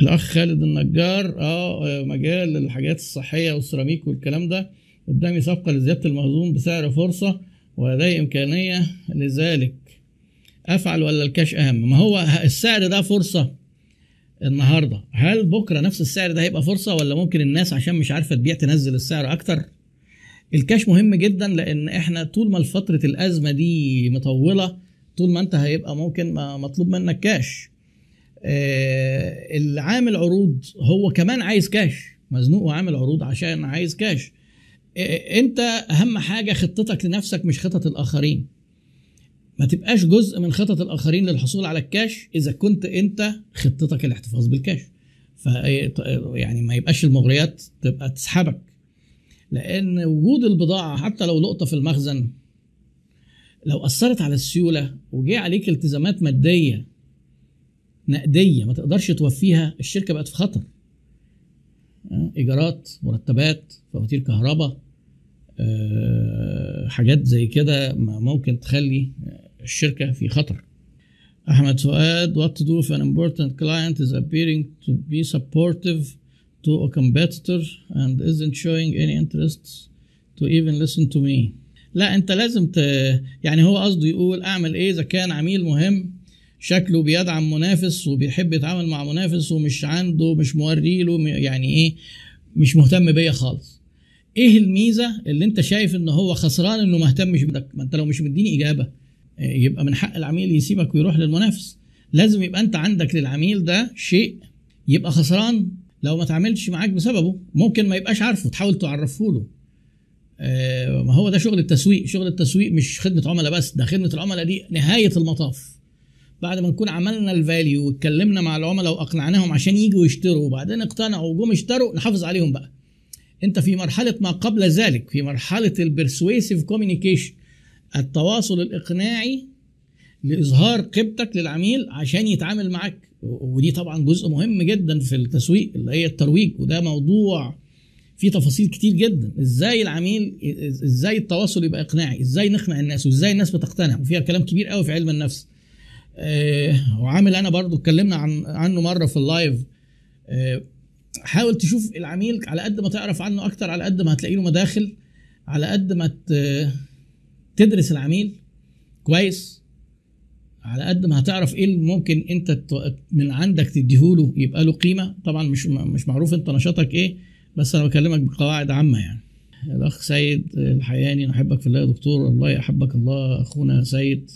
الأخ خالد النجار آه مجال الحاجات الصحية والسيراميك والكلام ده قدامي صفقة لزيادة المخزون بسعر فرصة ولدي إمكانية لذلك. أفعل ولا الكاش أهم؟ ما هو السعر ده فرصة النهارده. هل بكرة نفس السعر ده هيبقى فرصة ولا ممكن الناس عشان مش عارفة تبيع تنزل السعر أكتر؟ الكاش مهم جدا لأن إحنا طول ما فترة الأزمة دي مطولة طول ما أنت هيبقى ممكن مطلوب منك كاش. العامل عروض هو كمان عايز كاش مزنوق وعامل عروض عشان عايز كاش آه انت اهم حاجة خطتك لنفسك مش خطط الآخرين. ما تبقاش جزء من خطط الآخرين للحصول على الكاش إذا كنت انت خطتك الاحتفاظ بالكاش ف يعني ما يبقاش المغريات تبقى تسحبك. لأن وجود البضاعة حتى لو لقطة في المخزن لو أثرت على السيولة وجه عليك التزامات مادية نقدية ما تقدرش توفيها الشركة بقت في خطر. إيجارات مرتبات فواتير كهرباء حاجات زي كده ممكن تخلي الشركة في خطر. أحمد فؤاد what to do if an important client is appearing to be supportive to a competitor and isn't showing any interest to even listen to me. لا أنت لازم ت... يعني هو قصده يقول أعمل إيه إذا كان عميل مهم؟ شكله بيدعم منافس وبيحب يتعامل مع منافس ومش عنده مش موري له يعني إيه مش مهتم بيا خالص. إيه الميزة اللي أنت شايف إن هو خسران إنه ما اهتمش بيك ما أنت لو مش مديني إجابة. يبقى من حق العميل يسيبك ويروح للمنافس. لازم يبقى أنت عندك للعميل ده شيء يبقى خسران لو ما تعاملش معاك بسببه. ممكن ما يبقاش عارفه تحاول تعرفه له. آه ما هو ده شغل التسويق. شغل التسويق مش خدمة عملاء بس ده خدمة العملاء دي نهاية المطاف. بعد ما نكون عملنا ال value واتكلمنا مع العملاء وأقنعناهم عشان يجوا يشتروا وبعدين اقتنعوا وجم اشتروا نحافظ عليهم بقى. انت في مرحلة ما قبل ذلك في مرحلة ال persuasive communication التواصل الإقناعي لإظهار قيمتك للعميل عشان يتعامل معاك. ودي طبعا جزء مهم جدا في التسويق اللي هي الترويج وده موضوع فيه تفاصيل كتير جدا. إزاي العميل إزاي التواصل يبقى إقناعي؟ إزاي نقنع الناس؟ وإزاي الناس بتقتنع؟ وفيها كلام كبير قوي في علم النفس. وعامل أنا برضو اتكلمنا عن عنه مرة في اللايف. أه حاول تشوف العميل على قد ما تعرف عنه أكتر على قد ما هتلاقي له مداخل على قد ما تدرس العميل كويس على قد ما هتعرف إيه اللي ممكن أنت من عندك تديهوله يبقى له قيمة. طبعا مش مش معروف أنت نشاطك إيه بس أنا بكلمك بقواعد عامة يعني. الأخ سيد الحياني نحبك في الله يا دكتور الله يحبك الله أخونا سيد.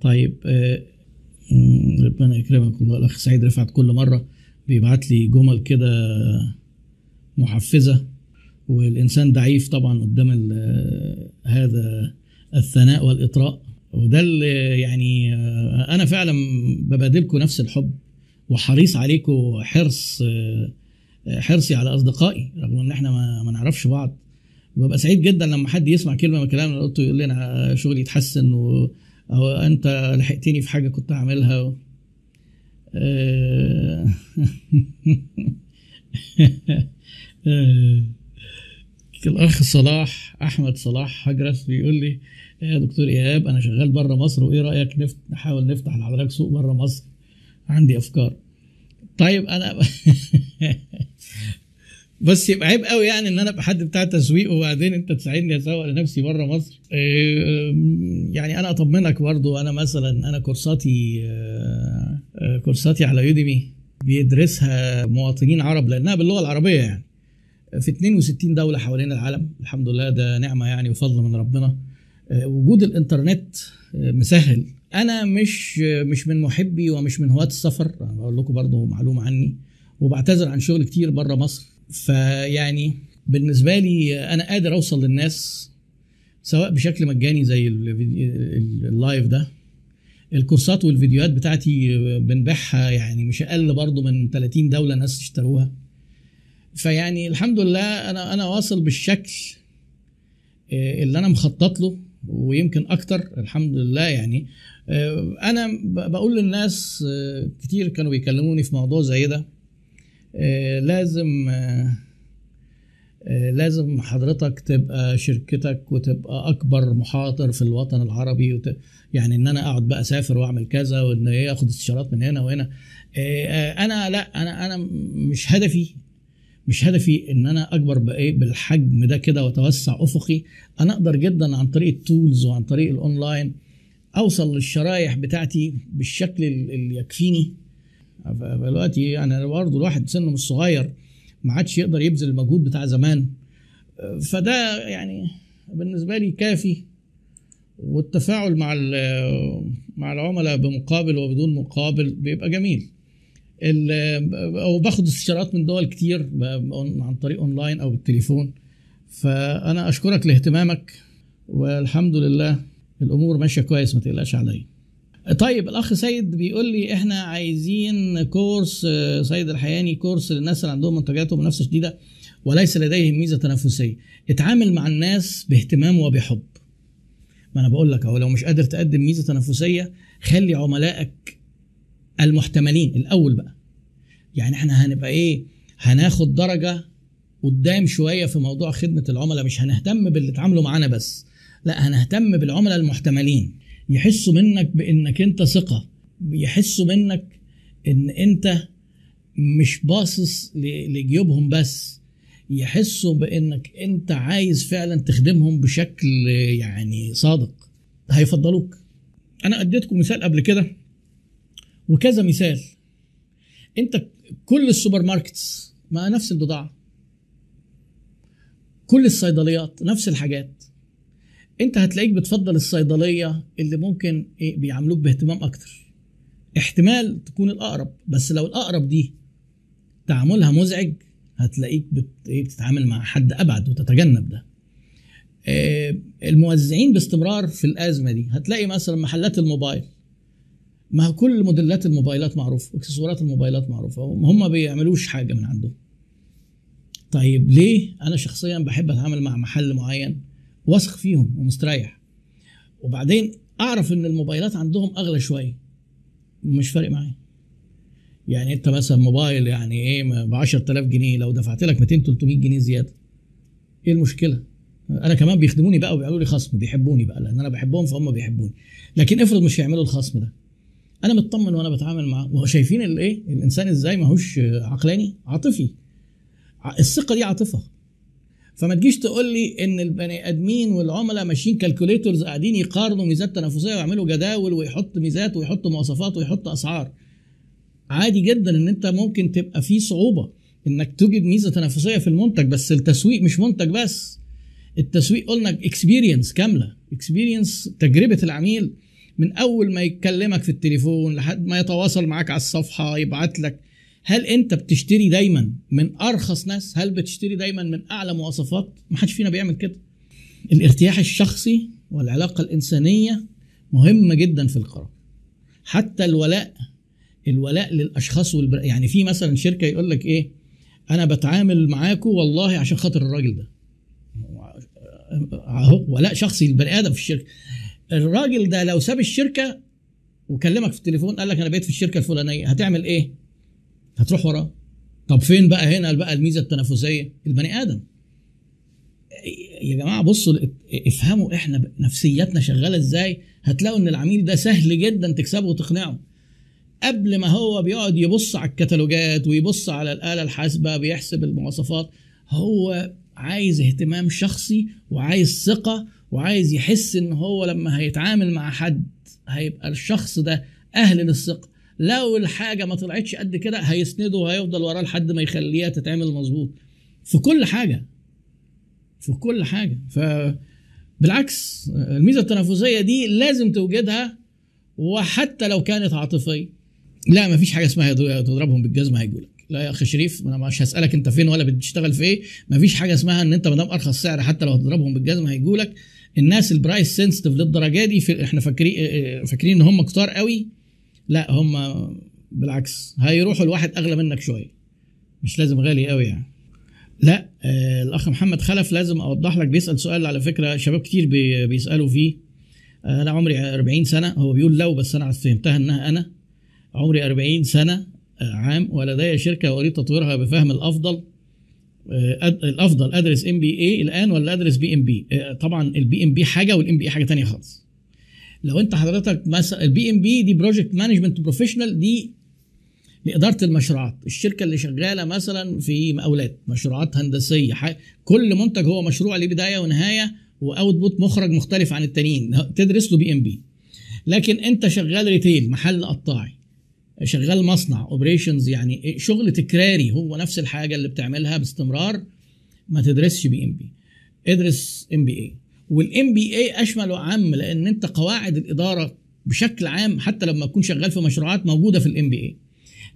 طيب ربنا يكرمك والله. الأخ سعيد رفعت كل مرة بيبعت لي جمل كده محفزة والإنسان ضعيف طبعا قدام هذا الثناء والإطراء. وده اللي يعني أنا فعلا ببادلكم نفس الحب وحريص عليكم حرص حرصي على أصدقائي رغم إن إحنا ما, نعرفش بعض. ببقى سعيد جدا لما حد يسمع كلمة من كلام اللي قلته يقول لي أنا شغلي يتحسن و أو أنت لحقتني في حاجة كنت هعملها و... الاخ صلاح أحمد صلاح هجرس بيقول لي يا دكتور إيهاب أنا شغال بره مصر وإيه رأيك نفت... نحاول نفتح لحضرتك سوق بره مصر؟ عندي أفكار. طيب أنا بس يبقى عيب قوي يعني إن أنا أبقى حد بتاع تسويق وبعدين أنت تساعدني أسوق لنفسي بره مصر. يعني أنا أطمنك برضو أنا مثلا أنا كورساتي كورساتي على يوديمي بيدرسها مواطنين عرب لأنها باللغة العربية يعني. في 62 دولة حوالين العالم. الحمد لله ده نعمة يعني وفضل من ربنا. وجود الإنترنت مسهل. أنا مش مش من محبي ومش من هواة السفر. بقول لكم برضو معلومة عني. وبعتذر عن شغل كتير بره مصر. فيعني بالنسبة لي أنا قادر أوصل للناس سواء بشكل مجاني زي اللايف ده. الكورسات والفيديوهات بتاعتي بنبيعها يعني مش أقل برضو من 30 دولة ناس اشتروها. فيعني الحمد لله أنا أنا واصل بالشكل اللي أنا مخطط له ويمكن أكتر الحمد لله يعني. أنا بقول للناس كتير كانوا بيكلموني في موضوع زي ده. لازم لازم حضرتك تبقى شركتك وتبقى أكبر محاضر في الوطن العربي وت... يعني إن أنا أقعد بقى أسافر وأعمل كذا وإن إيه اخد استشارات من هنا وهنا. آه، أنا لا أنا أنا مش هدفي مش هدفي إن أنا أكبر بإيه بالحجم ده كده وأتوسع أفقي. أنا أقدر جدا عن طريق ال tools وعن طريق الأونلاين أوصل للشرايح بتاعتي بالشكل اللي يكفيني. دلوقتي يعني برضه الواحد سنه مش صغير ما عادش يقدر يبذل المجهود بتاع زمان. فده يعني بالنسبة لي كافي والتفاعل مع مع العملاء بمقابل وبدون مقابل بيبقى جميل. أو باخد استشارات من دول كتير عن طريق أونلاين أو بالتليفون. فأنا أشكرك لاهتمامك والحمد لله الأمور ماشية كويس ما تقلقش عليا. طيب الأخ سيد بيقول لي إحنا عايزين كورس سيد الحياني كورس للناس اللي عندهم منتجات ومنافسة شديدة وليس لديهم ميزة تنافسية. اتعامل مع الناس باهتمام وبحب. ما أنا بقول لك أهو لو مش قادر تقدم ميزة تنافسية خلي عملائك المحتملين الأول بقى. يعني إحنا هنبقى إيه؟ هناخد درجة قدام شوية في موضوع خدمة العملاء مش هنهتم باللي اتعاملوا معانا بس لا هنهتم بالعملاء المحتملين. يحسوا منك بإنك أنت ثقة. يحسوا منك إن أنت مش باصص لجيوبهم بس. يحسوا بإنك أنت عايز فعلا تخدمهم بشكل يعني صادق. هيفضلوك. أنا أديتكم مثال قبل كده وكذا مثال. أنت كل ال supermarkets مع نفس البضاعة. كل الصيدليات نفس الحاجات. انت هتلاقيك بتفضل الصيدلية اللي ممكن إيه بيعاملوك باهتمام أكتر. احتمال تكون الأقرب بس لو الأقرب دي تعاملها مزعج هتلاقيك. إيه بتتعامل مع حد أبعد وتتجنب ده. آه الموزعين باستمرار في الأزمة دي هتلاقي مثلا محلات الموبايل. ما كل موديلات الموبايلات معروفة اكسسوارات الموبايلات معروفة هم ما بيعملوش حاجة من عندهم. طيب ليه؟ أنا شخصيا بحب أتعامل مع محل معين. واثق فيهم ومستريح. وبعدين أعرف إن الموبايلات عندهم أغلى شوية مش فارق معايا. يعني أنت مثلا موبايل يعني إيه ب 10000 جنيه لو دفعت لك 200 300 جنيه زيادة. إيه المشكلة؟ أنا كمان بيخدموني بقى وبيعملوا لي خصم بيحبوني بقى لأن أنا بحبهم فهم بيحبوني. لكن افرض مش هيعملوا الخصم ده. أنا مطمن وأنا بتعامل معاه. وشايفين الايه الإنسان إزاي ماهوش عقلاني؟ عاطفي. الثقة دي عاطفة. فما تجيش تقول لي إن البني آدمين والعملاء ماشيين calculators قاعدين يقارنوا ميزات تنافسية ويعملوا جداول ويحط ميزات ويحط مواصفات ويحط أسعار؟ عادي جدا إن أنت ممكن تبقى في صعوبة إنك توجد ميزة تنافسية في المنتج بس التسويق مش منتج بس. التسويق قلنا experience كاملة. experience تجربة العميل من أول ما يكلمك في التليفون لحد ما يتواصل معاك على الصفحة يبعت لك هل انت بتشتري دايما من أرخص ناس؟ هل بتشتري دايما من أعلى مواصفات؟ ما حدش فينا بيعمل كده. الارتياح الشخصي والعلاقة الإنسانية مهمة جدا في القرار. حتى الولاء الولاء للأشخاص والبر... يعني في مثلا شركة يقول لك إيه أنا بتعامل معاكم والله عشان خاطر الراجل ده. أهو ولاء شخصي للبني آدم في الشركة. الراجل ده لو ساب الشركة وكلمك في التليفون قال لك أنا بقيت في الشركة الفلانية هتعمل إيه؟ هتروح وراه. طب فين بقى هنا بقى الميزة التنافسية؟ البني آدم. يا جماعة بصوا افهموا إحنا نفسياتنا شغالة إزاي. هتلاقوا إن العميل ده سهل جدا تكسبه وتقنعه. قبل ما هو بيقعد يبص على الكتالوجات ويبص على الآلة الحاسبة بيحسب المواصفات هو عايز اهتمام شخصي وعايز ثقة وعايز يحس إن هو لما هيتعامل مع حد هيبقى الشخص ده أهل للثقة. لو الحاجة ما طلعتش قد كده هيسنده وهيفضل وراه لحد ما يخليها تتعمل مظبوط. في كل حاجة. في كل حاجة. ف بالعكس الميزة التنافسية دي لازم توجدها وحتى لو كانت عاطفية. لا ما فيش حاجة اسمها تضربهم بالجزمة هيجوا لك. لا يا أخي شريف أنا مش هسألك أنت فين ولا بتشتغل في إيه. ما فيش حاجة اسمها إن أنت ما دام أرخص سعر حتى لو هتضربهم بالجزمة هيجوا لك الناس البرايس سنسيتيف للدرجة دي في إحنا فاكرين فاكرين إن هم كتار قوي. لا هم بالعكس. هيروحوا لواحد أغلى منك شوية مش لازم غالي قوي يعني. لا آه الأخ محمد خلف لازم أوضح لك بيسأل سؤال على فكرة شباب كتير بي بيسألوا فيه. آه أنا عمري 40 سنة. هو بيقول لو بس أنا فهمتها إنها أنا. عمري 40 سنة آه عام ولدي شركة وأريد تطويرها بفهم الأفضل. الأفضل أدرس MBA الآن ولا أدرس PMP طبعا ال PMP حاجة وال MBA حاجة تانية خالص. لو انت حضرتك مثلا ال PMP دي project management professional دي لإدارة المشروعات الشركة اللي شغالة مثلا في مقاولات مشروعات هندسية كل منتج هو مشروع ليه بدايه ونهاية و output مخرج مختلف عن التانيين تدرس له PMP. لكن انت شغال retail محل قطاعي شغال مصنع operations يعني شغل تكراري هو نفس الحاجة اللي بتعملها باستمرار ما تدرسش PMP. ادرس MBA وال MBA أشمل وعام لأن أنت قواعد الإدارة بشكل عام حتى لما تكون شغال في مشروعات موجودة في ال MBA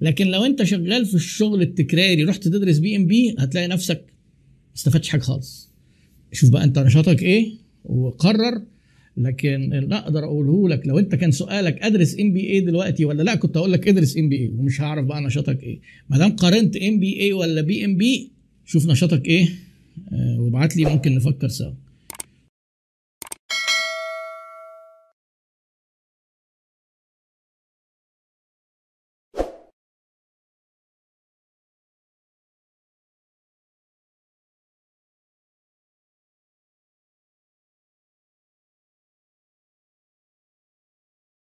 لكن لو أنت شغال في الشغل التكراري رحت تدرس PMP هتلاقي نفسك ما استفدتش حاجة خالص. شوف بقى أنت نشاطك إيه وقرر. لكن اللي أقدر أقوله لك لو أنت كان سؤالك أدرس MBA دلوقتي ولا لا كنت أقول لك أدرس MBA ومش هعرف بقى نشاطك إيه. ما دام قارنت ام بي اي ولا بي ام بي شوف نشاطك إيه آه، وابعت لي ممكن نفكر سوا.